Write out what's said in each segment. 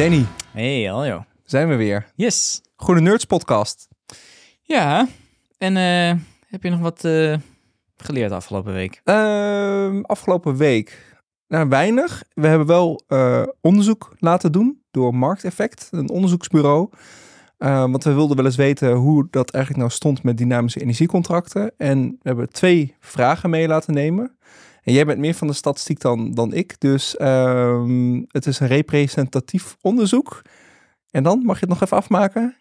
Danny, Hey, hallo. zijn we weer. Yes. Goede Nerds podcast. Ja, en eh, heb je nog wat eh, geleerd afgelopen week? Ehm, afgelopen week, nou weinig. We hebben wel eh, onderzoek laten doen door Markteffect, een onderzoeksbureau. Eh, want we wilden wel eens weten hoe dat eigenlijk nou stond met dynamische energiecontracten. En we hebben twee vragen mee laten nemen. Jij bent meer van de statistiek dan, dan ik. Dus ehm, het is een representatief onderzoek. En dan mag je het nog even afmaken.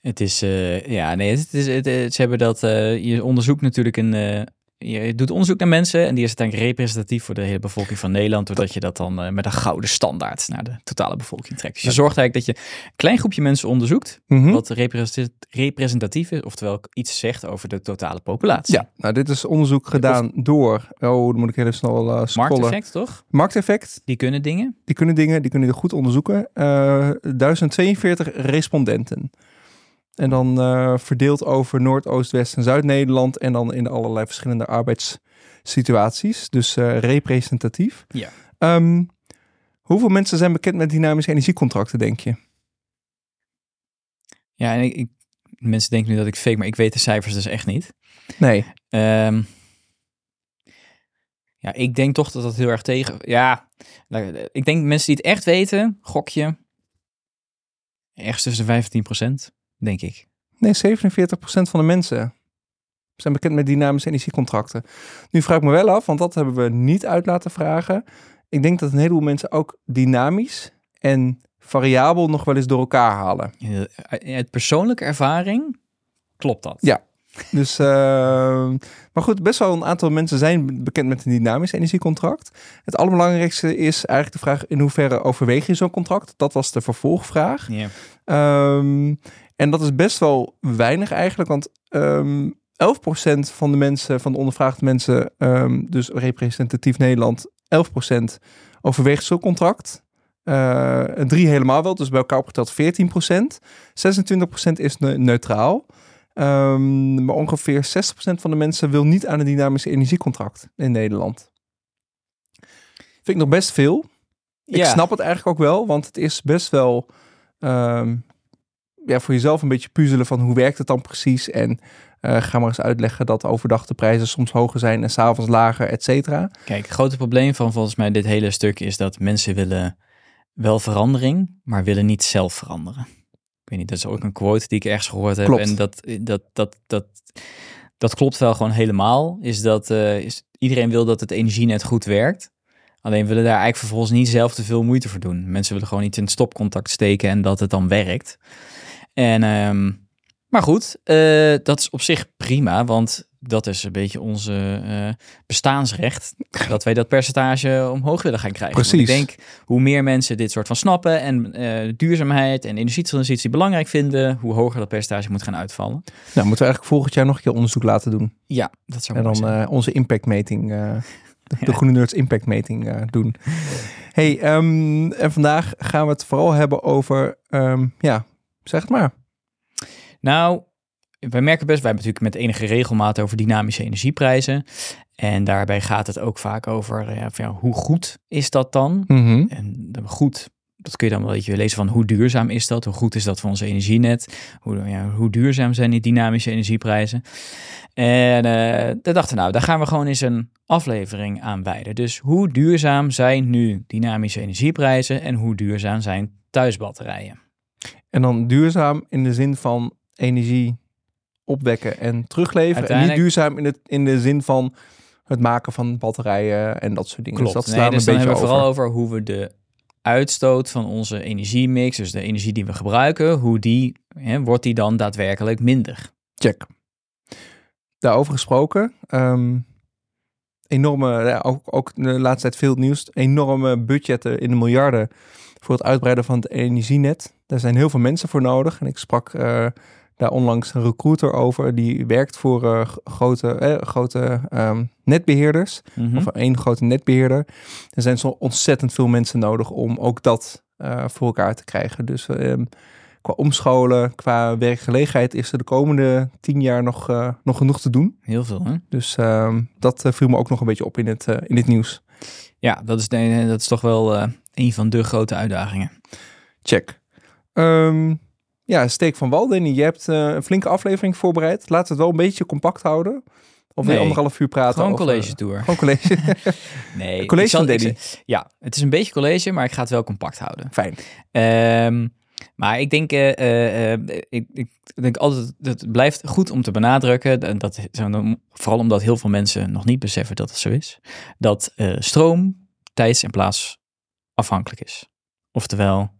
Het is, eh, ja, nee, het is, het- ze hebben dat, eh, je onderzoekt natuurlijk een, eh, je doet onderzoek naar mensen en die is uiteindelijk representatief voor de hele bevolking van Nederland, doordat je dat dan eh, met een gouden standaard naar de totale bevolking trekt. Dus je zorgt eigenlijk dat je een klein groepje mensen onderzoekt, Mhm. wat represent- representatief is, oftewel iets zegt over de totale populatie. Ja, nou dit is onderzoek gedaan door, oh dan moet ik heel snel eh scrollen. Markteffect, toch? Markteffect, Die kunnen dingen. die kunnen dingen, die kunnen je goed onderzoeken. Eh 1042 respondenten. En dan eh, verdeeld over Noord, Oost, West en Zuid-Nederland. En dan in allerlei verschillende arbeidssituaties. Dus eh, representatief. Ja. Ehm, hoeveel mensen zijn bekend met dynamische energiecontracten, denk je? Ja, en ik, ik- mensen denken nu dat ik fake, maar ik weet de cijfers dus echt niet. Nee. Ehm, ja, ik denk toch dat dat heel erg tegen. Ja, nou, ik denk mensen die het echt weten, gokje. Ergens tussen de 15 denk ik. Nee, 47% van de mensen zijn bekend met dynamische energiecontracten. Nu vraag ik me wel af, want dat hebben we niet uit laten vragen. Ik denk dat een heleboel mensen ook dynamisch en variabel nog wel eens door elkaar halen. Uit persoonlijke ervaring klopt dat. Ja. Dus, eh, maar goed, best wel een aantal mensen zijn bekend met een dynamisch energiecontract. Het allerbelangrijkste is eigenlijk de vraag in hoeverre overweeg je zo'n contract? Dat was de vervolgvraag. Ja. Ehm, en dat is best wel weinig eigenlijk, want ehm 11% van de mensen, van de ondervraagde mensen, ehm, dus representatief Nederland, 11% overweegt zo'n contract. Eh, drie helemaal wel, dus bij elkaar opgeteld 14%. 26% is ne- neutraal. Ehm, maar ongeveer 60% van de mensen wil niet aan een dynamisch energiecontract in Nederland. Vind ik nog best veel. Ik snap het eigenlijk ook wel, want het is best wel ja, voor jezelf een beetje puzzelen van hoe werkt het dan precies. En eh, ga maar eens uitleggen dat overdag de prijzen soms hoger zijn en s'avonds lager, et cetera. Kijk, het grote probleem van volgens mij dit hele stuk is dat mensen willen wel verandering, maar willen niet zelf veranderen. Ik weet niet, dat is ook een quote die ik ergens gehoord heb. Klopt. En dat, dat, dat, dat, dat klopt wel gewoon helemaal. Is dat eh, is, iedereen wil dat het energienet goed werkt. Alleen willen daar eigenlijk vervolgens niet zelf te veel moeite voor doen. Mensen willen gewoon iets in het stopcontact steken en dat het dan werkt. En, ehm, maar goed, eh, dat is op zich prima, want dat is een beetje onze eh, bestaansrecht. dat wij dat percentage omhoog willen gaan krijgen. Want Precies. ik denk, hoe meer mensen dit soort van snappen en eh, duurzaamheid en energietransitie belangrijk vinden, hoe hoger dat percentage moet gaan uitvallen. Nou, moeten we eigenlijk volgend jaar nog een keer onderzoek laten doen. Ja, dat zou En dan zijn. onze impactmeting, de. Groene Nerds impactmeting doen. Hey, ehm, en vandaag gaan we het vooral hebben over, ehm, ja, zeg het maar. Nou, wij merken best, wij hebben natuurlijk met enige regelmaat over dynamische energieprijzen. En daarbij gaat het ook vaak over eh, van, ja, hoe goed is dat dan? Mhm. En de- goed, dat kun je dan wel een beetje lezen van hoe duurzaam is dat? Hoe goed is dat voor onze energienet? Hoe, ja, hoe duurzaam zijn die dynamische energieprijzen? En eh we dachten nou, daar gaan we gewoon eens een aflevering aan wijden. Dus hoe duurzaam zijn nu dynamische energieprijzen en hoe duurzaam zijn thuisbatterijen? En dan duurzaam in de zin van energie opwekken en terugleveren. En niet duurzaam in, het, in de zin van het maken van batterijen en dat soort dingen. Klopt. Dus dat nee, dus dan een beetje hebben we over. vooral over hoe we de uitstoot van onze energiemix, dus de energie die we gebruiken, hoe die, hè, wordt die dan daadwerkelijk minder? Check. Daarover gesproken. ehm, enorme, ja, ook, ook de laatste tijd veel nieuws. Enorme budgetten in de miljarden voor het uitbreiden van het energienet. Daar zijn heel veel mensen voor nodig. En ik sprak eh, daar onlangs een recruiter over. Die werkt voor eh, grote, eh, grote ehm, netbeheerders. Mhm. Of één grote netbeheerder. Er zijn zo ontzettend veel mensen nodig om ook dat voor elkaar te krijgen. Dus ehm, qua omscholen, qua werkgelegenheid is er de komende tien jaar nog, nog genoeg te doen. Heel veel, hè? Dus ehm, dat viel me ook nog een beetje op in het, in dit nieuws. Ja, dat is, dat is toch wel een van de grote uitdagingen. Check. Ehm, ja, steek van wal, Danny. Je hebt eh, een flinke aflevering voorbereid. Laat het wel een beetje compact houden. Of Nee, anderhalf uur praten Gewoon over- college tour. Gewoon college. Nee, college zal- van Danny. Ja, het is een beetje college, maar ik ga het wel compact houden. Fijn. Ehm, maar ik denk, eh, eh, eh, ik, ik denk altijd, dat het blijft goed om te benadrukken, en dat, vooral omdat heel veel mensen nog niet beseffen dat het zo is, dat eh, stroom tijds- en plaats afhankelijk is. Oftewel,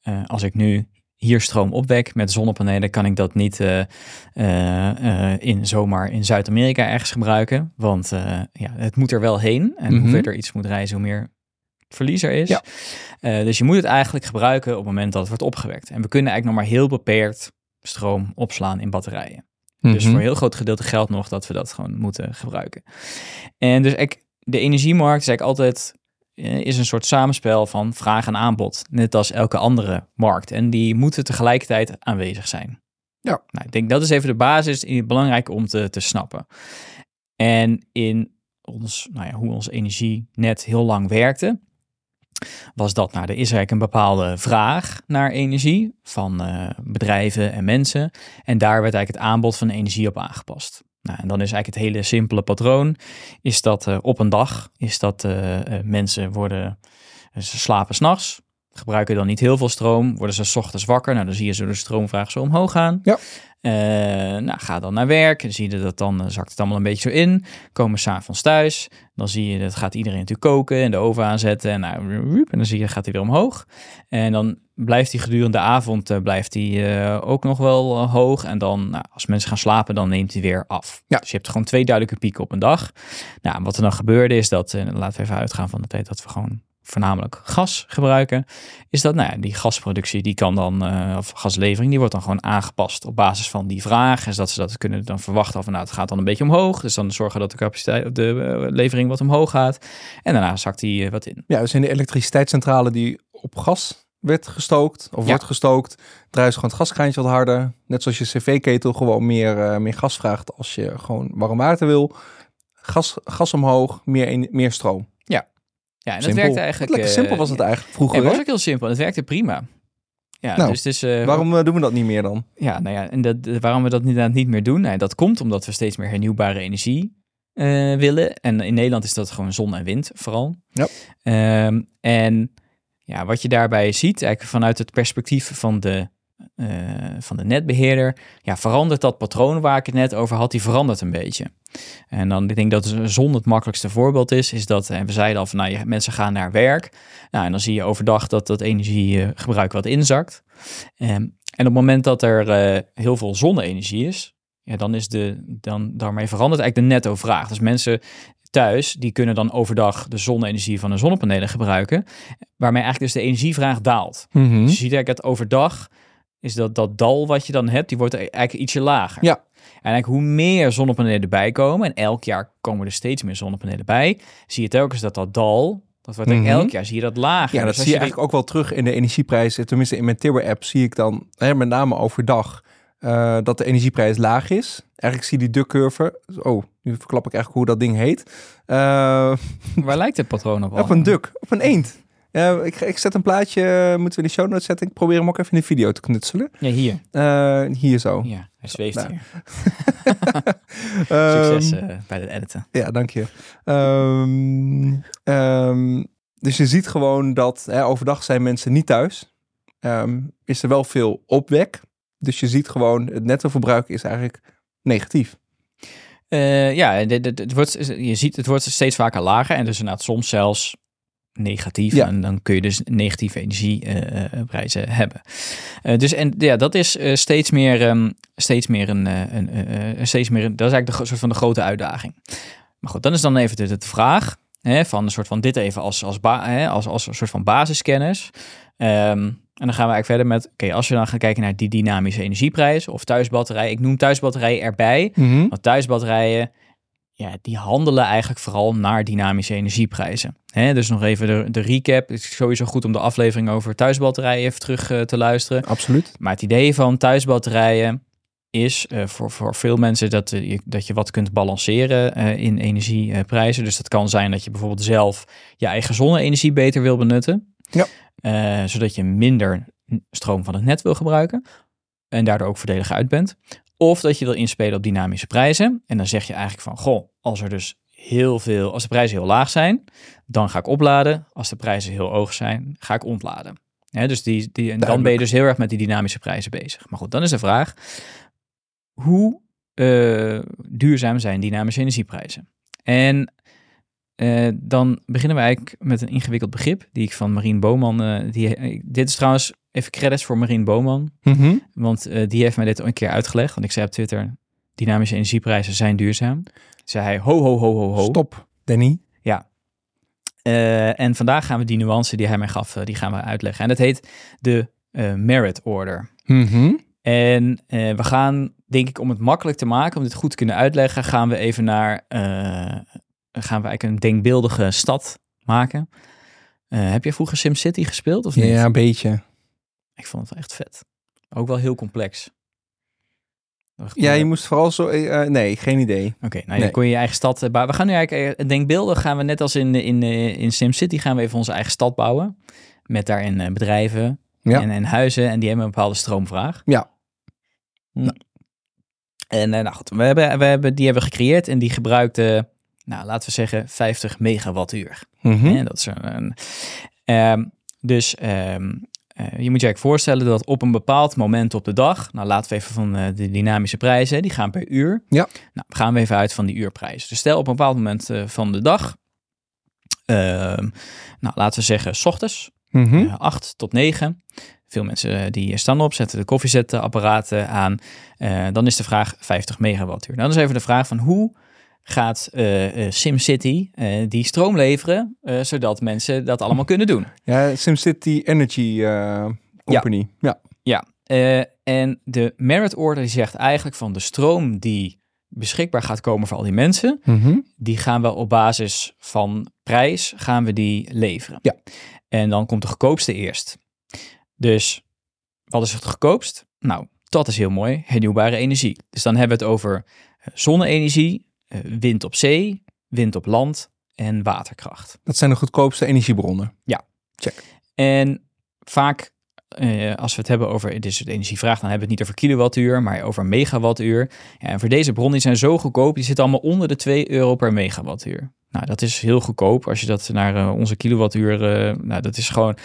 eh, als ik nu hier stroom opwek met zonnepanelen, kan ik dat niet eh, eh, in, zomaar in Zuid-Amerika ergens gebruiken. Want ja, het moet er wel heen. En hoe Mhm. verder iets moet reizen, hoe meer verlies er is. Ja. Dus je moet het eigenlijk gebruiken op het moment dat het wordt opgewekt. En we kunnen eigenlijk nog maar heel beperkt stroom opslaan in batterijen. Dus Mhm. voor een heel groot gedeelte geldt nog dat we dat gewoon moeten gebruiken. En dus ik, de energiemarkt is eigenlijk altijd is een soort samenspel van vraag en aanbod. Net als elke andere markt. En die moeten tegelijkertijd aanwezig zijn. Ja. Nou, ik denk dat is even de basis, eh, belangrijk om te, te snappen. En in ons, nou ja, hoe ons energienet heel lang werkte, was dat, nou, er is eigenlijk een bepaalde vraag naar energie van eh, bedrijven en mensen. En daar werd eigenlijk het aanbod van energie op aangepast. Nou, en dan is eigenlijk het hele simpele patroon, is dat eh, op een dag, is dat eh, eh, mensen worden, ze slapen s'nachts, gebruiken dan niet heel veel stroom, worden ze 's ochtends wakker, nou dan zie je ze de stroomvraag zo omhoog gaan. Ja. Eh, nou, ga dan naar werk, dan zie je dat dan eh, zakt het allemaal een beetje zo in, komen s'avonds thuis, dan zie je dat gaat iedereen natuurlijk koken en de oven aanzetten en, nou, en dan zie je gaat hij weer omhoog. En dan blijft hij gedurende de avond eh, blijft hij ook nog wel hoog. En dan, nou, als mensen gaan slapen, dan neemt hij weer af. Ja. Dus je hebt gewoon twee duidelijke pieken op een dag. Nou, en wat er dan gebeurde is dat, en laten we even uitgaan van de tijd dat we gewoon voornamelijk gas gebruiken, is dat nou ja, die gasproductie, die kan dan, eh, of gaslevering, die wordt dan gewoon aangepast op basis van die vraag. En zodat ze dat kunnen dan verwachten van, nou, het gaat dan een beetje omhoog. Dus dan zorgen dat de capaciteit, de eh, levering wat omhoog gaat. En daarna zakt die eh, wat in. Ja, dus in de elektriciteitscentrale die op gas werd gestookt, of Ja. wordt gestookt, draait gewoon het gaskraantje wat harder. Net zoals je cv-ketel gewoon meer, meer gas vraagt als je gewoon warm water wil. Gas, gas omhoog, meer, meer stroom. Ja, en dat werkte eigenlijk... Lekker eh, simpel was het eigenlijk vroeger. Het was ook heel simpel. Het werkte prima. Ja, Nou, dus het is, eh, Waarom eh, doen we dat niet meer dan? Ja, nou ja, en dat, waarom we dat inderdaad niet meer doen, nou, dat komt omdat we steeds meer hernieuwbare energie eh, willen. En in Nederland is dat gewoon zon en wind vooral. Ja. Ehm, en ja, wat je daarbij ziet, eigenlijk vanuit het perspectief van de, eh, van de netbeheerder, ja, verandert dat patroon waar ik het net over had, die verandert een beetje. En dan, ik denk dat de zon het makkelijkste voorbeeld is, is dat, en we zeiden al van, nou, je, mensen gaan naar werk. Nou, en dan zie je overdag dat dat energiegebruik wat inzakt. Ehm, en op het moment dat er eh, heel veel zonne-energie is, ja, dan is de, dan, daarmee verandert eigenlijk de netto-vraag. Dus mensen thuis, die kunnen dan overdag de zonne-energie van de zonnepanelen gebruiken, waarmee eigenlijk dus de energievraag daalt. Mhm. Dus je ziet eigenlijk dat overdag is dat, dat dal wat je dan hebt, die wordt eigenlijk ietsje lager. Ja. En eigenlijk hoe meer zonnepanelen erbij komen, en elk jaar komen er steeds meer zonnepanelen bij, zie je telkens dat dat dal, dat wordt eigenlijk Mhm. elk jaar zie je dat lager. Ja, dat Dus zie je eigenlijk ook wel terug in de energieprijzen. Tenminste, in mijn Tibber-app zie ik dan, hè, met name overdag, eh, dat de energieprijs laag is. Eigenlijk zie je die duck-curve. Oh, nu verklap ik eigenlijk hoe dat ding heet. Eh, Waar lijkt het patroon op? op een duck, op een eend. Ja, ik, ik zet een plaatje, eh, moeten we in de show notes zetten. Ik probeer hem ook even in de video te knutselen. Ja, hier. Eh, hier zo. Ja, hij zweeft Nou, hier. Ehm, Succes eh, bij het editen. Ja, dank je. Ehm, ehm, dus je ziet gewoon dat hè, overdag zijn mensen niet thuis. Ehm, is er wel veel opwek. Dus je ziet gewoon het nettoverbruik is eigenlijk negatief. Eh, ja, het wordt, je ziet, het wordt steeds vaker lager en dus inderdaad soms zelfs negatief. Ja. En dan kun je dus negatieve energieprijzen hebben. Eh, dus en ja, dat is eh, steeds meer, ehm, steeds meer een, eh, een, eh, eh, steeds meer een, dat is eigenlijk de soort van de grote uitdaging. Maar goed, dan is dan even de, de vraag hè, van een soort van dit even als, als, hè, als, als een soort van basiskennis. Ehm, en dan gaan we eigenlijk verder met, oké, als we dan gaan kijken naar die dynamische energieprijs of thuisbatterij. Ik noem thuisbatterijen erbij, want thuisbatterijen, ja, die handelen eigenlijk vooral naar dynamische energieprijzen. Dus nog even de, de recap. Het is sowieso goed om de aflevering over thuisbatterijen even terug eh, te luisteren. Absoluut. Maar het idee van thuisbatterijen is eh, voor, voor veel mensen dat, eh, je, dat je wat kunt balanceren in energieprijzen. Dus dat kan zijn dat je bijvoorbeeld zelf je eigen zonne-energie beter wil benutten. Ja. Zodat je minder stroom van het net wil gebruiken en daardoor ook voordelig uit bent. Of dat je wil inspelen op dynamische prijzen. En dan zeg je eigenlijk van, goh, als er dus heel veel, als de prijzen heel laag zijn, dan ga ik opladen. Als de prijzen heel hoog zijn, ga ik ontladen. Hè, dus die, die, en dan ben je dus heel erg met die dynamische prijzen bezig. Maar goed, dan is de vraag, hoe eh, duurzaam zijn dynamische energieprijzen? En eh, dan beginnen we eigenlijk met een ingewikkeld begrip die ik van Marien Boman. eh, die, dit is trouwens even credits voor Marien Boman, Mhm. want eh, die heeft mij dit een keer uitgelegd. Want ik zei op Twitter: dynamische energieprijzen zijn duurzaam. Zei hij: ho, ho, ho, ho, ho. Stop, Danny. Eh, en vandaag gaan we die nuance die hij mij gaf, eh, die gaan we uitleggen. En dat heet de merit order. Mhm. En we gaan, denk ik, om het makkelijk te maken, om dit goed te kunnen uitleggen, gaan we even naar, gaan we eigenlijk een denkbeeldige stad maken. Heb je vroeger SimCity gespeeld of niet? Ja, een beetje. Ik vond het wel echt vet. Ook wel heel complex. Ja, je moest vooral zo... eh, eh, nee, geen idee. Oké, nou Nee. dan kon je je eigen stad eh, bouwen. We gaan nu eigenlijk eh, denkbeeldig gaan we net als in, in, eh, in SimCity gaan we even onze eigen stad bouwen. Met daarin eh, bedrijven Ja. en, en huizen en die hebben een bepaalde stroomvraag. Ja. Hm. En eh, nou goed, we hebben, we hebben, die hebben we gecreëerd en die gebruikte, nou laten we zeggen, 50 megawattuur. Mhm. Hè, dat is een, een- ehm, dus ehm, eh, je moet je eigenlijk voorstellen dat op een bepaald moment op de dag, nou laten we even van eh, de dynamische prijzen, die gaan per uur. Ja. Nou, gaan we even uit van die uurprijs. Dus stel op een bepaald moment eh, van de dag, ehm, nou laten we zeggen, s ochtends, eh, 8 tot 9. Veel mensen die staan op, zetten de koffiezetapparaten aan. Dan is de vraag 50 megawattuur. Dan is even de vraag van hoe gaat eh, eh, SimCity eh, die stroom leveren, zodat mensen dat allemaal kunnen doen. Ja, SimCity Energy Company. Ja. Ja, en de merit order die zegt eigenlijk van de stroom die beschikbaar gaat komen voor al die mensen, Mhm. die gaan we op basis van prijs gaan we die leveren. Ja. En dan komt de goedkoopste eerst. Dus wat is het goedkoopst? Nou, dat is heel mooi, hernieuwbare energie. Dus dan hebben we het over zonne-energie, wind op zee, wind op land en waterkracht. Dat zijn de goedkoopste energiebronnen. En vaak, eh, als we het hebben over, dus de energievraag, dan hebben we het niet over kilowattuur, maar over megawattuur. Ja, en voor deze bronnen, zijn zo goedkoop, die zitten allemaal onder de 2 euro per megawattuur. Nou, dat is heel goedkoop als je dat naar eh, onze kilowattuur, eh, nou, dat is gewoon...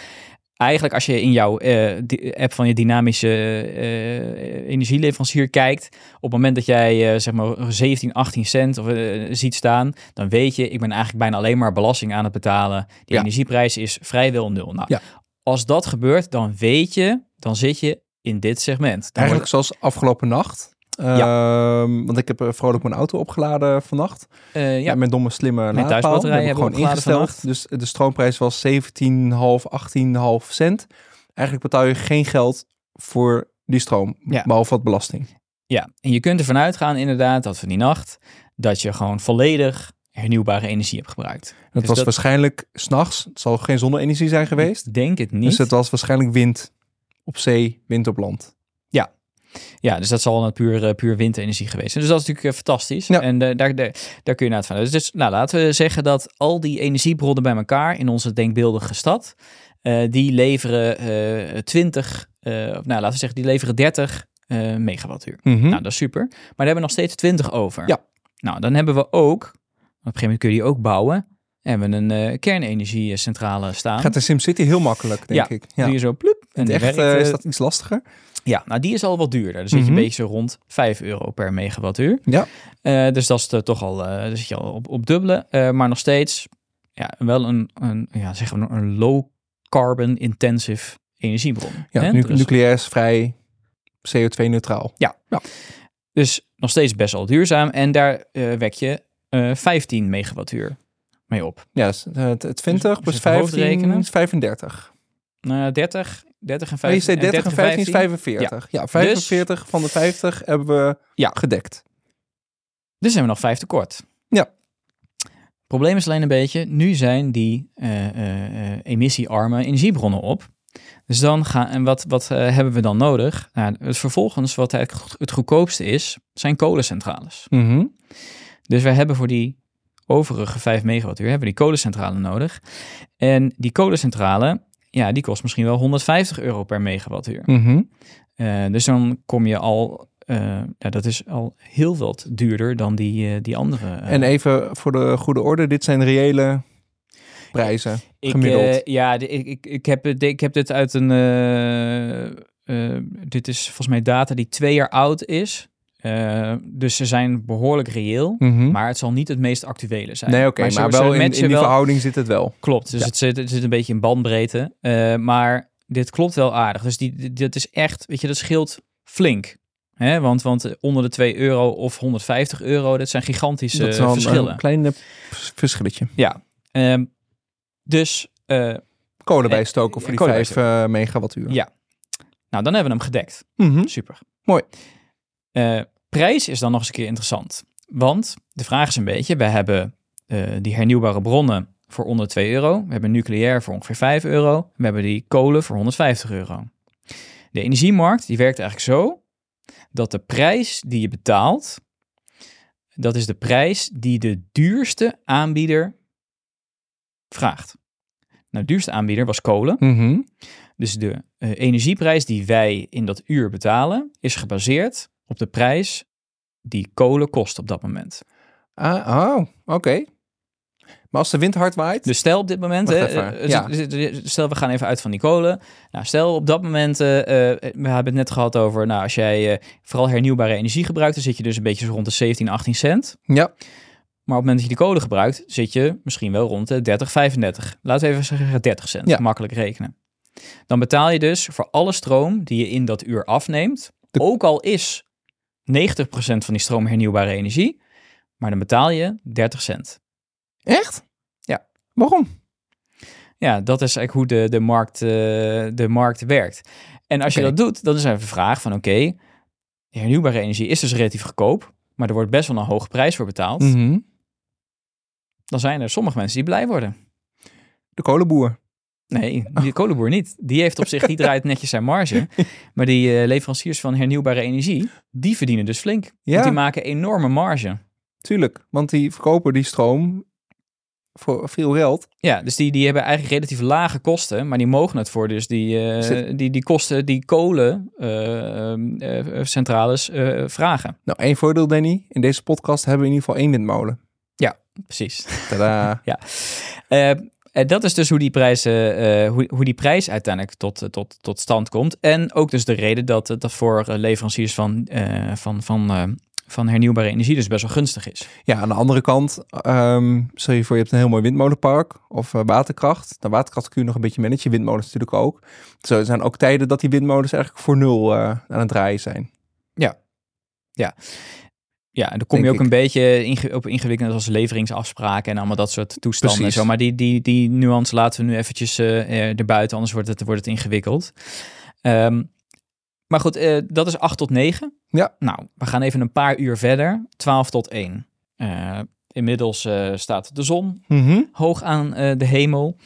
Eigenlijk als je in jouw eh, app van je dynamische eh, energieleverancier kijkt, op het moment dat jij eh, zeg maar 17, 18 cent of, ziet staan, dan weet je, ik ben eigenlijk bijna alleen maar belasting aan het betalen. Die Ja. energieprijs is vrijwel nul. Nou, Ja. als dat gebeurt, dan weet je, dan zit je in dit segment. Dan Eigenlijk zoals afgelopen nacht. Ehm, want ik heb eh, vrolijk mijn auto opgeladen vannacht. eh, Ja, ja, met domme slimme thuisbatterij Die heb ik gewoon ingesteld. Dus de stroomprijs was 17,5, 18,5 cent. Eigenlijk betaal je geen geld voor die stroom. Ja. Behalve wat belasting. ja, en je kunt ervan uitgaan inderdaad dat van die nacht, dat je gewoon volledig hernieuwbare energie hebt gebruikt. Het Dus was dat- waarschijnlijk s'nachts. Het zal geen zonne-energie zijn geweest. Ik denk het niet. Dus het was waarschijnlijk wind op zee, wind op land. Ja, dus dat zal een puur, eh, puur windenergie geweest zijn. Dus dat is natuurlijk eh, fantastisch. Ja. En eh, daar, daar, daar kun je naar vanuit. Dus nou, laten we zeggen dat al die energiebronnen bij elkaar in onze denkbeeldige stad, die leveren eh 20, eh, of nou laten we zeggen, die leveren 30 eh, megawattuur. Mhm. Nou, dat is super. Maar daar hebben we nog steeds 20 over. Ja. Nou, dan hebben we ook, op een gegeven moment kun je die ook bouwen, hebben we een kernenergiecentrale staan. Gaat de SimCity heel makkelijk, denk Ja, ik. Ja. Doe je zo ploep. En echt werkt, is dat iets lastiger. Ja, nou die is al wat duurder. Dan zit je Mhm. een beetje zo rond 5 euro per megawattuur. Ja. Eh, dus dat is de- toch al, eh dan zit je al op, op dubbele. Eh, maar nog steeds ja, wel een, een, ja, zeggen we, een low carbon intensive energiebron. Ja, nu, Dus- nucleair is vrij CO2-neutraal. Dus nog steeds best wel duurzaam. En daar wek je eh 15 megawattuur mee op. Ja, dus, het, het 20 Dus plus als je het hoofd 15 rekenen. is 35. Nou, 30, 30 en Oh, 15. je zei 30 en 15 is 15. 45. Ja, 45 van de 50 hebben we Ja. gedekt. Dus zijn we nog vijf tekort. Ja. Probleem is alleen een beetje, nu zijn die eh, eh, emissiearme energiebronnen op. Dus dan gaan, en wat, wat eh, hebben we dan nodig? Nou, het vervolgens, wat eigenlijk het goedkoopste is, zijn kolencentrales. Mhm. Dus wij hebben voor die overige 5 megawattuur, hebben we die kolencentrale nodig. En die kolencentrale, ja, die kost misschien wel 150 euro per megawattuur. Mhm. Eh, dus dan kom je al, eh, ja, dat is al heel wat duurder dan die, eh, die andere. En even voor de goede orde, dit zijn reële prijzen. ik, gemiddeld. ja, ik, ik, ik, heb, ik heb dit uit een, dit is volgens mij data die twee jaar oud is. Eh, dus ze zijn behoorlijk reëel. Mhm. Maar het zal niet het meest actuele zijn. nee, oké, maar ze wel in, die wel- verhouding zit het wel. Klopt, dus Ja. het, zit, het zit een beetje in bandbreedte. Eh, maar dit klopt wel aardig. Dus die, dit is echt, weet je, dat scheelt flink. Hè? Want, want onder de 2 euro of 150 euro, dat zijn gigantische dat is wel een- verschillen. een klein vers- verschilletje. Ja, Ehm, dus eh, Kolen bijstoken voor die kolen 5 eh, megawattuur. Ja. nou dan hebben we hem gedekt. Mhm. Super. Mooi. Eh, prijs is dan nog eens een keer interessant. Want de vraag is een beetje, we hebben eh, die hernieuwbare bronnen voor onder 2 euro. We hebben nucleair voor ongeveer 5 euro. We hebben die kolen voor 150 euro. De energiemarkt die werkt eigenlijk zo dat de prijs die je betaalt, dat is de prijs die de duurste aanbieder vraagt. Nou, de duurste aanbieder was kolen. Mhm. Dus de eh, energieprijs die wij in dat uur betalen, is gebaseerd op de prijs die kolen kost op dat moment. Ah, oh, oké. Maar als de wind hard waait, Dus stel op dit moment, hè, eh, ja. z- stel we gaan even uit van die kolen. Nou, stel op dat moment, eh, eh, we hebben het net gehad over, nou, als jij eh, vooral hernieuwbare energie gebruikt, dan zit je dus een beetje rond de 17, 18 cent. ja, Maar op het moment dat je die kolen gebruikt, zit je misschien wel rond de 30, 35. Laten we even zeggen 30 cent, Ja. makkelijk rekenen. Dan betaal je dus voor alle stroom die je in dat uur afneemt, De- ook al is 90% van die stroom hernieuwbare energie, maar dan betaal je 30 cent. echt? Ja. Waarom? Ja, dat is eigenlijk hoe de, de, markt, eh, de markt werkt. En als je dat doet, dan is even de vraag van oké, hernieuwbare energie is dus relatief goedkoop, maar er wordt best wel een hoge prijs voor betaald. Mhm. Dan zijn er sommige mensen die blij worden. De kolenboer. Nee, die kolenboer niet. Die heeft op zich, die draait netjes zijn marge. Maar die eh, leveranciers van hernieuwbare energie, die verdienen dus flink. Ja. Want die maken enorme marge. Tuurlijk, want die verkopen die stroom voor veel geld. Ja, dus die, die hebben eigenlijk relatief lage kosten, maar die mogen het voor dus die, eh, Zit- die, die kosten die kolencentrales eh vragen. Nou, één voordeel, Danny. In deze podcast hebben we in ieder geval één windmolen. Precies. Tada. Eh, en dat is dus hoe die prijs, eh, eh, hoe, hoe die prijs uiteindelijk tot, eh, tot, tot stand komt. En ook dus de reden dat het dat voor eh, leveranciers van, eh, van, van, eh, van hernieuwbare energie dus best wel gunstig is. Ja, aan de andere kant, stel je voor je hebt een heel mooi windmolenpark of eh, waterkracht. Nou, waterkracht kun je nog een beetje managen, windmolens natuurlijk ook. Zo er zijn ook tijden dat die windmolens eigenlijk voor nul eh, aan het draaien zijn. Ja, en dan kom je ook een beetje inge op ingewikkeld als leveringsafspraken en allemaal dat soort toestanden. Precies. zo. Maar die, die, die nuance laten we nu eventjes eh, erbuiten, anders wordt het, wordt het ingewikkeld. Ehm, maar goed, eh, dat is 8 tot 9. Ja. Nou, we gaan even een paar uur verder. 12 tot 1. Eh, inmiddels staat de zon hoog aan de hemel.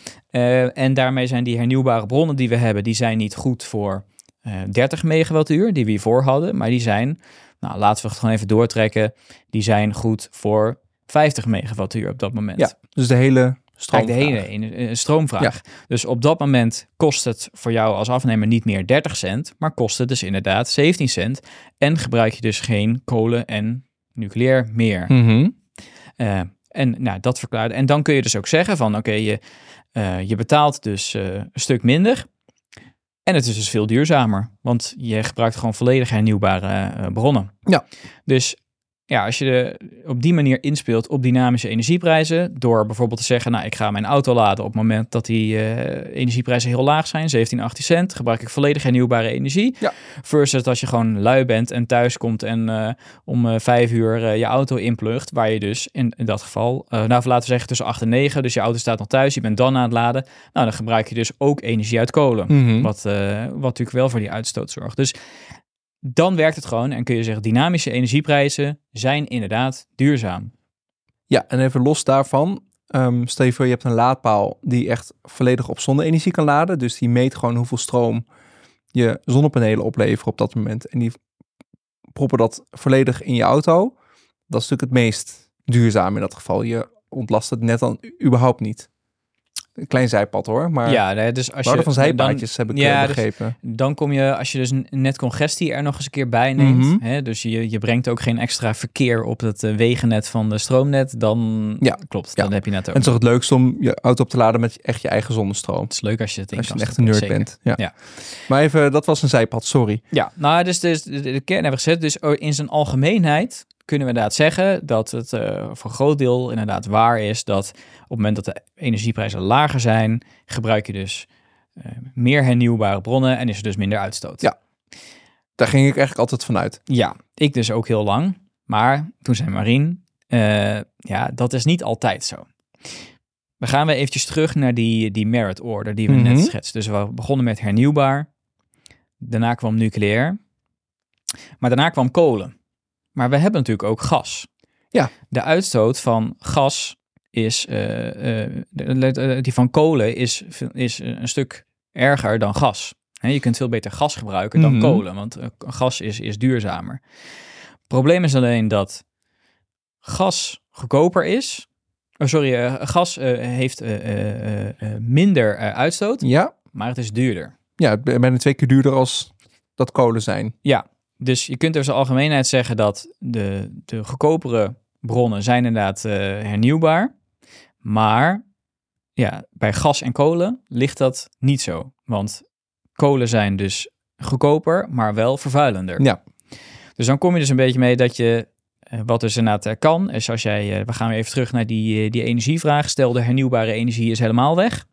En daarmee zijn die hernieuwbare bronnen die we hebben, die zijn niet goed voor eh 30 megawattuur, die we hiervoor hadden. Maar die zijn, nou laten we het gewoon even doortrekken, die zijn goed voor 50 megawattuur op dat moment. Ja, dus de hele stroom. Eigenlijk de hele ene- eh, stroomvraag. Dus op dat moment kost het voor jou als afnemer niet meer 30 cent, maar kost het dus inderdaad 17 cent. En gebruik je dus geen kolen en nucleair meer. Mhm. Eh, en nou, dat verklaart. En dan kun je dus ook zeggen van oké, je, eh, je betaalt dus een stuk minder. En het is dus veel duurzamer, want je gebruikt gewoon volledig hernieuwbare eh, bronnen. Ja. Dus ja, als je de, op die manier inspeelt op dynamische energieprijzen, door bijvoorbeeld te zeggen, nou, ik ga mijn auto laden op het moment dat die eh, energieprijzen heel laag zijn, 17, 18 cent, gebruik ik volledig hernieuwbare energie. Ja. Versus als je gewoon lui bent en thuis komt en eh, om eh, vijf uur je auto inplugt, waar je dus in, in dat geval, nou laten we zeggen tussen 8 en 9, dus je auto staat nog thuis, je bent dan aan het laden, nou dan gebruik je dus ook energie uit kolen. Mhm. Wat, wat natuurlijk wel voor die uitstoot zorgt. Dus dan werkt het gewoon en kun je zeggen, dynamische energieprijzen zijn inderdaad duurzaam. Ja, en even los daarvan. ehm, stel je voor, je hebt een laadpaal die echt volledig op zonne-energie kan laden. Dus die meet gewoon hoeveel stroom je zonnepanelen opleveren op dat moment. En die proppen dat volledig in je auto. Dat is natuurlijk het meest duurzaam in dat geval. Je ontlast het net dan überhaupt niet. Een klein zijpad hoor. Maar ja, nee, dus als je van zijpaadjes, heb ik ja, eh, dus- begrepen. Dan kom je, als je dus net congestie er nog eens een keer bij neemt, Mhm. hè, dus je, je brengt ook geen extra verkeer op het eh, wegennet van de stroomnet, dan Ja. klopt, Ja. dan heb je net ook. En het is toch het leukste om je auto op te laden met echt je eigen zonnestroom. Het is leuk als je het in Als je een echte nerd zeker. bent. Ja. Ja. Maar even, dat was een zijpad, sorry. Ja, nou, dus de, de, de kern hebben we gezet. Dus in zijn algemeenheid kunnen we inderdaad zeggen dat het eh, voor een groot deel inderdaad waar is dat op het moment dat de energieprijzen lager zijn, gebruik je dus eh, meer hernieuwbare bronnen en is er dus minder uitstoot. Ja. Daar ging ik eigenlijk altijd vanuit. Ja, ik dus ook heel lang. Maar toen zei Marien, eh, ja, dat is niet altijd zo. We gaan weer eventjes terug naar die, die merit order die we Mhm. net schetsten. Dus we begonnen met hernieuwbaar. Daarna kwam nucleair. Maar daarna kwam kolen. Maar we hebben natuurlijk ook gas. Ja. De uitstoot van gas is, eh, eh, die van kolen is, is een stuk erger dan gas. Hè, je kunt veel beter gas gebruiken dan Mhm. kolen, want eh, gas is, is duurzamer. probleem is alleen dat gas goedkoper is. Oh, sorry, gas heeft minder uitstoot, Ja, maar het is duurder. ja het bijna twee keer duurder als dat kolen zijn. Ja, dus je kunt er zijn algemeenheid zeggen dat de, de goedkopere bronnen zijn inderdaad eh, hernieuwbaar. Maar ja, bij gas en kolen ligt dat niet zo. Want kolen zijn dus goedkoper, maar wel vervuilender. Ja. Dus dan kom je dus een beetje mee dat je, eh, wat dus inderdaad eh, kan, is als jij, we gaan weer even terug naar die, die energievraag. Stel de hernieuwbare energie is helemaal weg.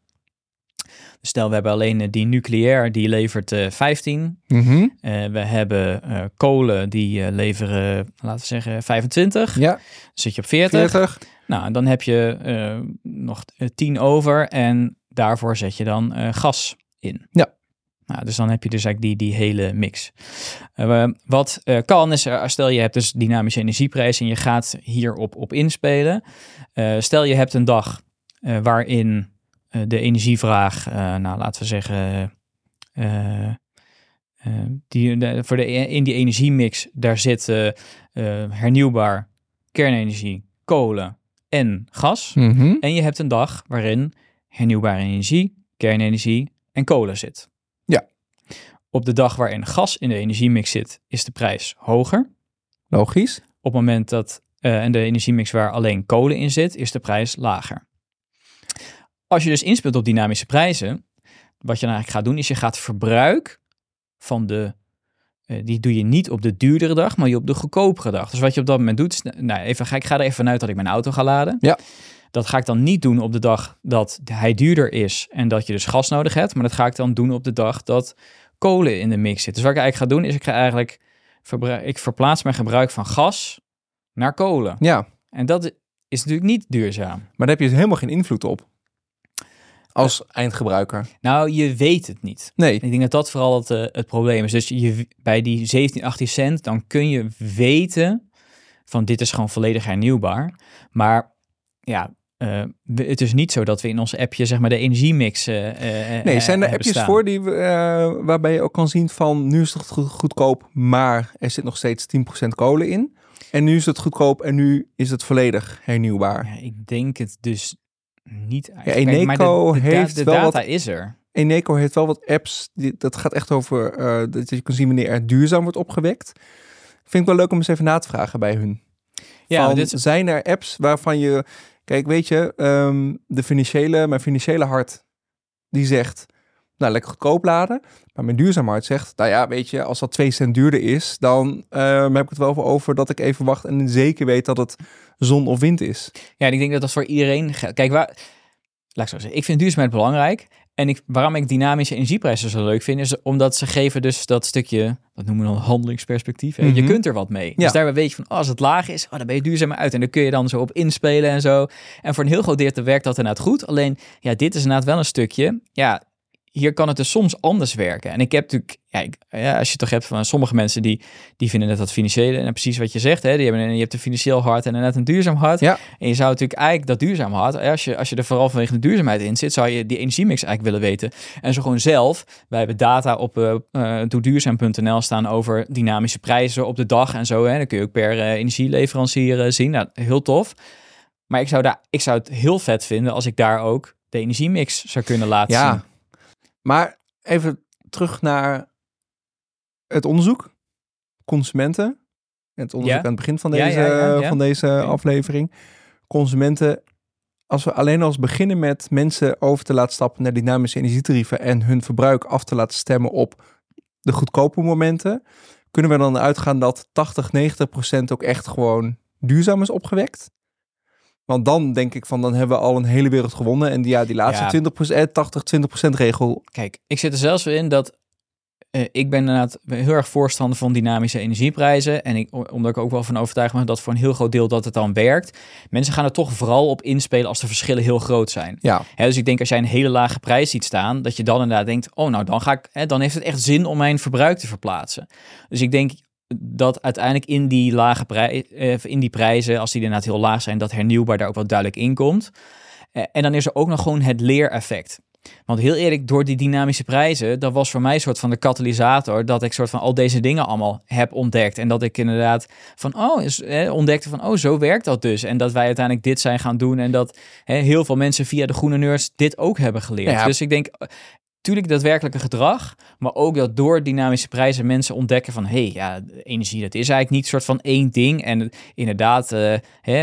Stel we hebben alleen eh, die nucleair, die levert eh 15 Mhm. eh, we hebben eh, kolen die eh, leveren, laten we zeggen, 25. Ja, Dan zit je op 40. 40. Nou, dan heb je eh, nog eh, 10 over en daarvoor zet je dan eh, gas in. Ja. Nou, dus dan heb je dus eigenlijk die, die hele mix. Eh, wat eh, kan is, eh, stel je hebt dus dynamische energieprijs en je gaat hierop op inspelen. Eh, stel je hebt een dag eh, waarin eh, de energievraag, eh, nou laten we zeggen, eh, eh, die, de- voor de, in die energiemix, daar zit eh, eh, hernieuwbaar, kernenergie, kolen en gas. Mhm. En je hebt een dag waarin hernieuwbare energie, kernenergie en kolen zit. Ja. Op de dag waarin gas in de energiemix zit, is de prijs hoger. Logisch. Op het moment dat eh en de energiemix waar alleen kolen in zit, is de prijs lager. Als je dus inspeelt op dynamische prijzen, wat je dan eigenlijk gaat doen, is je gaat verbruik van de, eh, die doe je niet op de duurdere dag, maar je op de goedkopere dag. Dus wat je op dat moment doet, is, nou even, ga- ik ga er even vanuit dat ik mijn auto ga laden. Ja. Dat ga ik dan niet doen op de dag dat hij duurder is en dat je dus gas nodig hebt, maar dat ga ik dan doen op de dag dat kolen in de mix zit. Dus wat ik eigenlijk ga doen, is ik ga eigenlijk ik verplaats mijn gebruik van gas naar kolen. Ja, En dat is natuurlijk niet duurzaam. maar daar heb je dus helemaal geen invloed op. Als eindgebruiker. Nou, je weet het niet. Nee. Ik denk dat dat vooral het, eh, het probleem is. Dus je, bij die 17, 18 cent, dan kun je weten van dit is gewoon volledig hernieuwbaar. Maar ja, eh, het is niet zo dat we in onze appje zeg maar de energiemix eh Nee, zijn er appjes staan. voor die, waarbij je ook kan zien van nu is het goed- goedkoop, maar er zit nog steeds 10% kolen in. En nu is het goedkoop en nu is het volledig hernieuwbaar. Ja, ik denk het dus niet Ja, eigenlijk. Kijk, maar Eneco de, heeft de wel data wat- is er. Eneco heeft wel wat apps, die, dat gaat echt over eh, dat je kan zien wanneer er duurzaam wordt opgewekt. Vind ik wel leuk om eens even na te vragen bij hun. Ja, Van, dit, Zijn er apps waarvan je... Kijk, weet je, ehm, de financiële, mijn financiële hart, die zegt, nou, lekker goedkoop laden. Maar mijn duurzaam hart zegt, nou ja, weet je, als dat 2 cent duurder is, dan ehm, heb ik het wel over dat ik even wacht en zeker weet dat het zon of wind is. Ja, en ik denk dat dat voor iedereen geldt. Kijk, waar, laat ik zo zeggen, ik vind duurzaamheid belangrijk. En ik, waarom ik dynamische energieprijzen zo leuk vind, is omdat ze geven dus dat stukje, dat noemen we dan handelingsperspectief. Je Mhm. kunt er wat mee. Ja. Dus daarbij weet je van, oh, als het laag is, oh, dan ben je duurzamer uit. En dan kun je dan zo op inspelen en zo. En voor een heel groot deel werkt dat inderdaad goed. Alleen, ja, dit is inderdaad wel een stukje, ja, hier kan het dus soms anders werken. En ik heb natuurlijk, ja, ik- ja, als je het toch hebt van sommige mensen die, die vinden net dat financiële, en precies wat je zegt, hè, die hebben, een- je hebt een financieel hart en net een duurzaam hart. Ja. En je zou natuurlijk eigenlijk dat duurzaam hart, als je, als je er vooral vanwege de duurzaamheid in zit, zou je die energiemix eigenlijk willen weten. En zo gewoon zelf, wij hebben data op eh eh, doeduurzaam.nl staan over dynamische prijzen op de dag en zo. Hè. Dan kun je ook per eh, energieleverancier eh, zien. Nou, heel tof. Maar ik zou, daar, ik zou het heel vet vinden als ik daar ook de energiemix zou kunnen laten Ja, zien. Maar even terug naar het onderzoek. Consumenten. Het onderzoek Ja. aan het begin van deze, ja, ja, ja. Van deze aflevering. Consumenten, als we alleen als beginnen met mensen over te laten stappen naar dynamische energietarieven en hun verbruik af te laten stemmen op de goedkope momenten, kunnen we dan uitgaan dat 80, 90 procent ook echt gewoon duurzaam is opgewekt? Want dan denk ik van, dan hebben we al een hele wereld gewonnen. En die, ja, die laatste Ja. 20%, 80, 20% regel Kijk, ik zit er zelfs weer in dat eh, ik ben inderdaad heel erg voorstander van dynamische energieprijzen. En ik, omdat ik ook wel van overtuigd ben dat voor een heel groot deel dat het dan werkt. Mensen gaan er toch vooral op inspelen als de verschillen heel groot zijn. Ja, Hè, dus ik denk als jij een hele lage prijs ziet staan, dat je dan inderdaad denkt, oh nou dan ga ik, hè, dan heeft het echt zin om mijn verbruik te verplaatsen. Dus ik denk dat uiteindelijk in die lage prij eh, in die prijzen, als die inderdaad heel laag zijn, dat hernieuwbaar daar ook wel duidelijk in komt. Eh, en dan is er ook nog gewoon het leereffect. Want heel eerlijk, door die dynamische prijzen, dat was voor mij een soort van de katalysator dat ik soort van al deze dingen allemaal heb ontdekt. En dat ik inderdaad van, oh, is, eh, ontdekte van, oh, zo werkt dat dus. En dat wij uiteindelijk dit zijn gaan doen en dat heel veel mensen via de Groene Nerds dit ook hebben geleerd. Ja. Dus ik denk, eh, tuurlijk daadwerkelijke gedrag, maar ook dat door dynamische prijzen mensen ontdekken van, hé, hey, ja, energie, dat is eigenlijk niet soort van één ding. En inderdaad, eh, hè,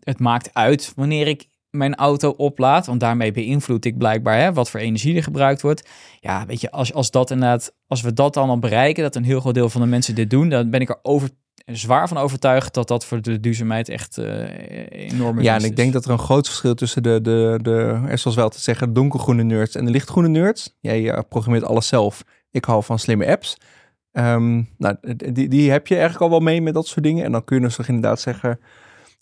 het maakt uit wanneer ik mijn auto oplaad, want daarmee beïnvloed ik blijkbaar hè, wat voor energie er gebruikt wordt. Ja, weet je, als, als dat inderdaad, als we dat allemaal bereiken, dat een heel groot deel van de mensen dit doen, dan ben ik er over, zwaar van overtuigd dat dat voor de duurzaamheid echt eh enorme ja en ik is. denk dat er een groot verschil tussen de, de, de er zoals wel te zeggen, donkergroene nerds en de lichtgroene nerds. Jij eh, programmeert alles zelf. Ik hou van slimme apps. Ehm, nou, die, die heb je eigenlijk al wel mee met dat soort dingen. En dan kun je dus inderdaad zeggen...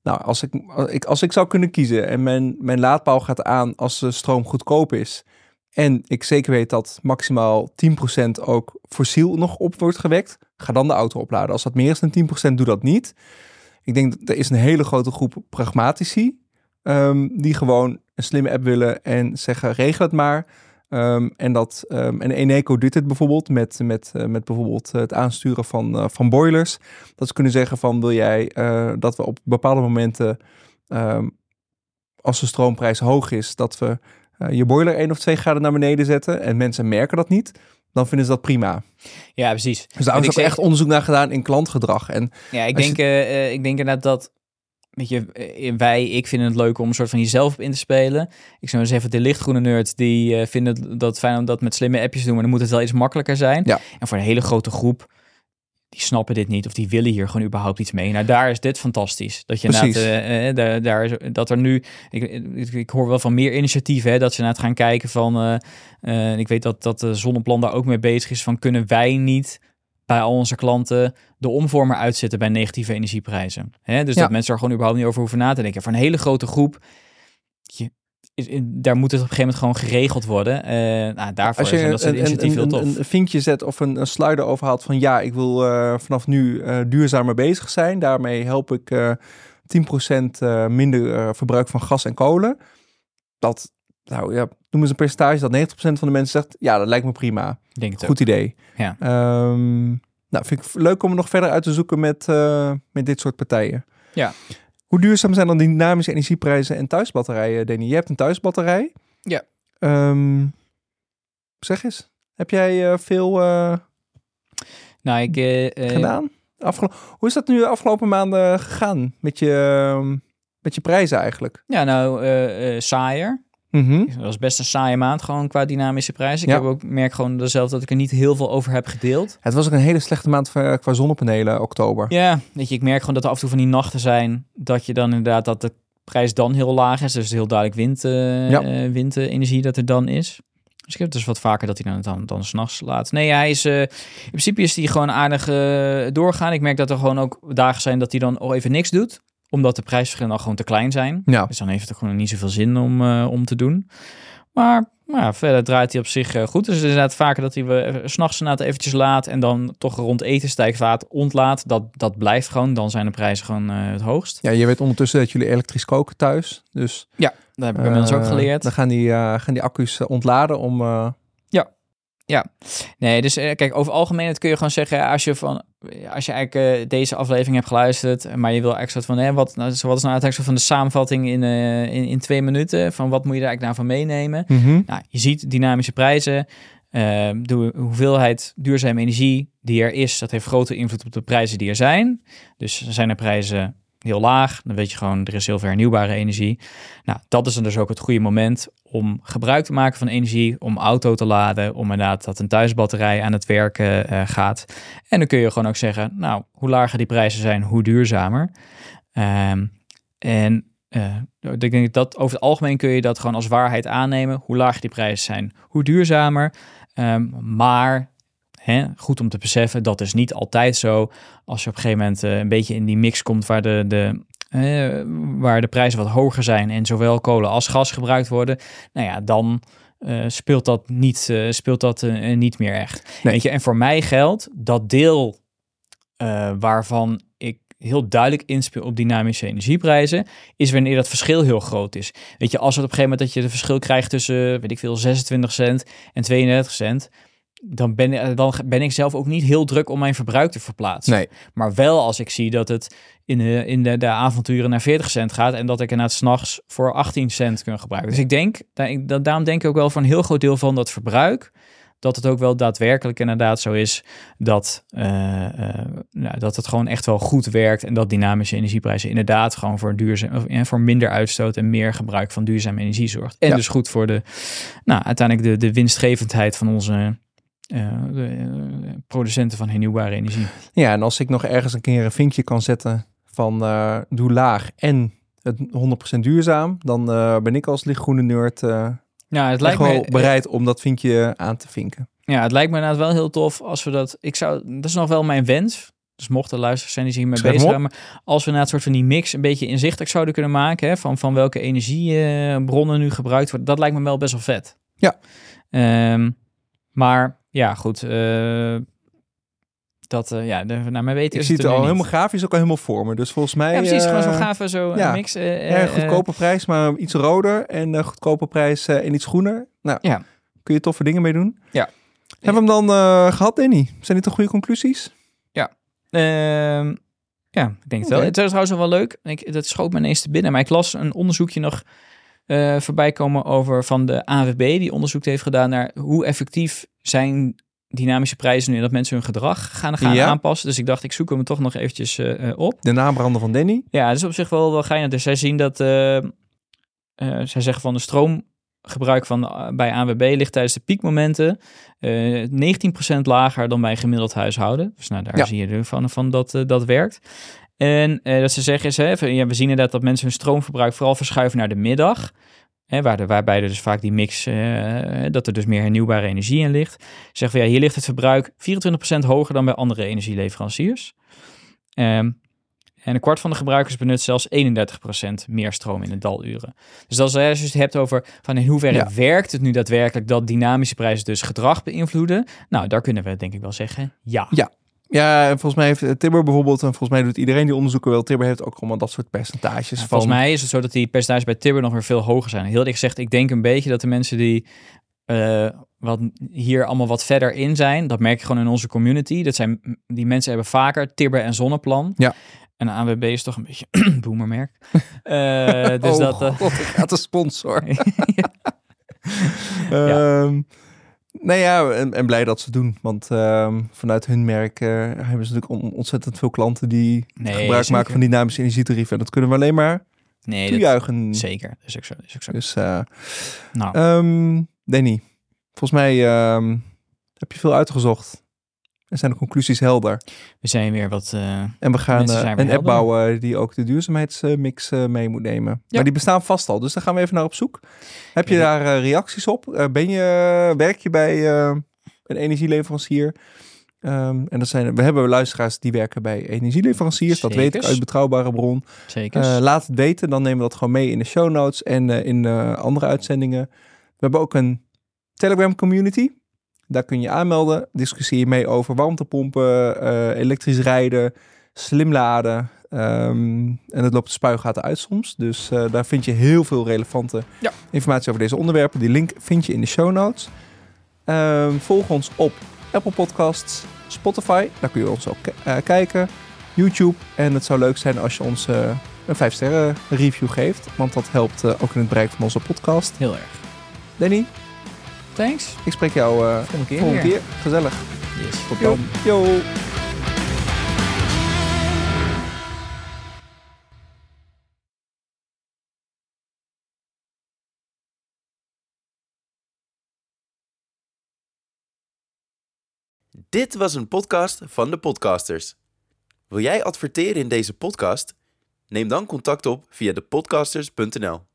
Nou, als ik, als ik, als ik zou kunnen kiezen en mijn, mijn laadpaal gaat aan als de stroom goedkoop is... en ik zeker weet dat maximaal 10% ook fossiel nog op wordt gewekt... ga dan de auto opladen. Als dat meer is dan 10%, doe dat niet. Ik denk dat er is een hele grote groep pragmatici... ehm, die gewoon een slimme app willen en zeggen regel het maar... Ehm, en, dat, ehm, en Eneco doet het bijvoorbeeld met, met, eh, met bijvoorbeeld het aansturen van, eh, van boilers. Dat ze kunnen zeggen van wil jij eh, dat we op bepaalde momenten, als de stroomprijs hoog is, dat we eh, je boiler 1 of 2 graden naar beneden zetten. En mensen merken dat niet. Dan vinden ze dat prima. Ja, precies. Dus daar is ook echt onderzoek naar gedaan in klantgedrag. En Ja, ik denk, eh, eh, ik denk inderdaad dat, weet je, eh, wij, ik vind het leuk om een soort van jezelf op in te spelen. Ik zou eens even de lichtgroene nerds, die vinden dat fijn om dat met slimme appjes te doen, maar dan moet het wel iets makkelijker zijn. Ja. En voor een hele grote groep, die snappen dit niet of die willen hier gewoon überhaupt iets mee. Nou, daar is dit fantastisch. Dat je Precies. eh, daar, daar, is- dat er nu, ik, ik, ik hoor wel van meer initiatieven, hè, dat ze inderdaad gaan kijken van, eh, ik weet dat, dat de Zonneplan daar ook mee bezig is, van kunnen wij niet bij al onze klanten de omvormer uitzetten bij negatieve energieprijzen. Hè? Dus Ja. dat mensen er gewoon überhaupt niet over hoeven na te denken. Voor een hele grote groep, je, is- daar moet het op een gegeven moment gewoon geregeld worden. Eh nou, daarvoor als je zijn dat soort een, een, heel een, een vinkje zet of een, een sluier overhaalt van ja, ik wil eh, vanaf nu eh, duurzamer bezig zijn. Daarmee help ik eh 10% eh, minder verbruik van gas en kolen. Dat, nou ja, noem eens een percentage dat 90% van de mensen zegt, ja, dat lijkt me prima. Denk het ook. Goed idee. Ja. Ehm, nou, vind ik leuk om nog verder uit te zoeken met, met dit soort partijen. Ja. Hoe duurzaam zijn dan dynamische energieprijzen en thuisbatterijen, Danny? Je hebt een thuisbatterij. Ja. Ehm, zeg eens, heb jij eh, veel eh, Nou, ik, eh, gedaan? Afgelo- Hoe is dat nu de afgelopen maanden gegaan met je, ehm, met je prijzen eigenlijk? Ja, nou, eh eh, saaier. Mhm. Dat was best een saaie maand gewoon qua dynamische prijzen. Ik Ja. heb ook merk gewoon zelf dat ik er niet heel veel over heb gedeeld. Het was ook een hele slechte maand voor- qua zonnepanelen, oktober. Ja, weet je, ik merk gewoon dat er af en toe van die nachten zijn dat je dan inderdaad dat de prijs dan heel laag is. Dus heel duidelijk wind, eh, Ja. eh, windenergie dat er dan is. Dus ik heb dus wat vaker dat hij dan, dan, dan s'nachts laat. Nee, hij is, eh, in principe is hij gewoon aardig eh, doorgaan. Ik merk dat er gewoon ook dagen zijn dat hij dan al even niks doet. Omdat de prijsverschillen al gewoon te klein zijn. Ja. Dus dan heeft het gewoon niet zoveel zin om, eh, om te doen. Maar nou ja, verder draait hij op zich eh, goed. Dus het is inderdaad vaker dat hij we eh, s'nachts inderdaad eventjes laat en dan toch rond etenstijgvaat ontlaat. Dat, dat blijft gewoon. Dan zijn de prijzen gewoon het hoogst. Ja, je weet ondertussen dat jullie elektrisch koken thuis. Dus Dat heb ik inmiddels ook geleerd. Dan gaan die, gaan die accu's ontladen om... eh, Nee, dus eh, kijk, over algemeenheid kun je gewoon zeggen, als je van, als je eigenlijk eh, deze aflevering hebt geluisterd, maar je wil eigenlijk soort van, hè, wat, nou, wat is nou eigenlijk van de samenvatting in, eh, in, in twee minuten, van wat moet je er eigenlijk nou van meenemen? Mhm. Nou, je ziet dynamische prijzen, eh, de hoeveelheid duurzame energie die er is, dat heeft grote invloed op de prijzen die er zijn. Dus zijn er prijzen heel laag, dan weet je gewoon, er is heel veel hernieuwbare energie. Nou, dat is dan dus ook het goede moment om gebruik te maken van energie, om auto te laden, om inderdaad dat een thuisbatterij aan het werken eh, gaat. En dan kun je gewoon ook zeggen, nou, hoe lager die prijzen zijn, hoe duurzamer. Ehm, en eh, ik denk dat over het algemeen kun je dat gewoon als waarheid aannemen. Hoe lager die prijzen zijn, hoe duurzamer. Ehm, maar hè, goed om te beseffen, dat is niet altijd zo. Als je op een gegeven moment eh, een beetje in die mix komt waar de, de, waar de prijzen wat hoger zijn en zowel kolen als gas gebruikt worden, nou ja, dan eh, speelt dat niet, eh, speelt dat niet meer echt. Nee. Weet je, en voor mij geldt dat deel waarvan ik heel duidelijk inspeel op dynamische energieprijzen, is wanneer dat verschil heel groot is. Weet je, als het op een gegeven moment dat je het verschil krijgt tussen, weet ik veel, 26 cent en 32 cent, dan ben, ik- dan ben ik zelf ook niet heel druk om mijn verbruik te verplaatsen. Nee. Maar wel als ik zie dat het in de, in de, de avonturen naar 40 cent gaat en dat ik inderdaad s'nachts voor 18 cent kan gebruiken. Dus ik denk, da- ik- da- daarom denk ik ook wel voor een heel groot deel van dat verbruik, dat het ook wel daadwerkelijk inderdaad zo is dat, eh, eh, nou, dat het gewoon echt wel goed werkt en dat dynamische energieprijzen inderdaad gewoon voor, duurzaam, of, voor minder uitstoot en meer gebruik van duurzame energie zorgt. En Ja. dus goed voor de, nou, uiteindelijk de, de winstgevendheid van onze eh, de, eh, producenten van hernieuwbare energie. Ja, en als ik nog ergens een keer een vinkje kan zetten van eh, doe laag en het 100% duurzaam, dan eh, ben ik als lichtgroene nerd eh Ja, het lijkt me, bereid om dat vinkje aan te vinken. Ja, het lijkt me inderdaad wel heel tof als we dat. Ik zou, dat is nog wel mijn wens. Dus mochten luisteraars zijn die zich hiermee bezig zijn, maar als we na het soort van die mix een beetje inzichtelijk zouden kunnen maken, hè, van, van welke energiebronnen nu gebruikt worden, dat lijkt me wel best wel vet. Ja. Ehm, maar ja, goed. eh, dat, eh, ja, de, naar mijn weten Ik zie het het er al nu helemaal niet. grafisch ook al helemaal voor me. Dus volgens mij... Ja, precies. gewoon zo eh, gaaf zo ja. mix. eh, goedkope prijs, maar iets roder. En goedkope prijs en iets groener. Nou, Ja. kun je toffe dingen mee doen. Ja. Hebben we hem dan eh, gehad, Danny? Zijn dit de goede conclusies? Ehm, ja, ik denk het wel. Het is trouwens wel wel leuk. Ik, dat schoot me ineens te binnen. Maar ik las een onderzoekje nog eh, voorbij komen over van de AWB. Die onderzoek heeft gedaan naar hoe effectief zijn dynamische prijzen nu. Dat mensen hun gedrag gaan, gaan Ja. aanpassen. Dus ik dacht, ik zoek hem toch nog eventjes eh, eh, op. De naambrander van Danny. Ja, dat is op zich wel, wel geinig. Dus zij zien dat... eh, zij zeggen van de stroomgebruik van, bij AWB ligt tijdens de piekmomenten eh 19% lager dan bij een gemiddeld huishouden. Dus nou, daar Ja. zie je van, van dat dat werkt. En eh, dat ze zeggen is, hè, ja, we zien inderdaad dat mensen hun stroomverbruik vooral verschuiven naar de middag. Hè, waar de, waarbij er dus vaak die mix, eh, dat er dus meer hernieuwbare energie in ligt. Ze zeggen van ja, hier ligt het verbruik 24% hoger dan bij andere energieleveranciers. Ehm, en een kwart van de gebruikers benut zelfs 31% meer stroom in de daluren. Dus als je het dus hebt over van in hoeverre Ja. werkt het nu daadwerkelijk dat dynamische prijzen dus gedrag beïnvloeden? Nou, daar kunnen we denk ik wel zeggen ja. Ja, en volgens mij heeft eh, Tibber bijvoorbeeld, en volgens mij doet iedereen die onderzoeken wel, Tibber heeft ook allemaal dat soort percentages Ja, van... Volgens mij is het zo dat die percentages bij Tibber nog weer veel hoger zijn. Heel eerlijk gezegd, ik denk een beetje dat de mensen die eh, wat hier allemaal wat verder in zijn, dat merk je gewoon in onze community. Dat zijn die mensen hebben vaker Tibber en Zonneplan. Ja. En ANWB is toch een beetje een boomermerk. Eh, dus oh, dat. eh, god, ik gaat de sponsor. Ja. Ehm, nou ja, en, en blij dat ze het doen. Want ehm, vanuit hun merk eh, hebben ze natuurlijk on- ontzettend veel klanten die nee, gebruik zeker. maken van dynamische energietarieven. En dat kunnen we alleen maar Nee, dat, toejuichen. zeker. Dat is ook zo. Dat is ook zo. Dus, eh Nou, ehm, Danny, volgens mij ehm, heb je veel uitgezocht. En zijn de conclusies helder. we zijn weer wat. eh, En we gaan eh, een app bouwen die ook de duurzaamheidsmix eh, mee moet nemen. Maar die bestaan vast al, dus daar gaan we even naar op zoek. Heb je Ja. daar reacties op? Ben je, werk je bij een energieleverancier? Ehm, en dat zijn, we hebben luisteraars die werken bij energieleveranciers. Dat weet ik uit betrouwbare bron. zeker. Laat het weten, dan nemen we dat gewoon mee in de show notes en in andere uitzendingen. We hebben ook een Telegram community. Daar kun je aanmelden. Discussieer je mee over warmtepompen, eh, elektrisch rijden, slim laden. Ehm, en het loopt de spuigaten uit soms. Dus eh, daar vind je heel veel relevante Ja. informatie over deze onderwerpen. Die link vind je in de show notes. Ehm, volg ons op Apple Podcasts, Spotify. Daar kun je ons ook eh, kijken. YouTube. En het zou leuk zijn als je ons een 5 sterren review geeft. Want dat helpt ook in het bereik van onze podcast. Heel erg. Danny, Thanks. ik spreek jou eh Volgende keer volgende weer. keer. Gezellig. Yes. Tot Yo. dan. Yo. Dit was een podcast van de podcasters. Wil jij adverteren in deze podcast? Neem dan contact op via depodcasters.nl.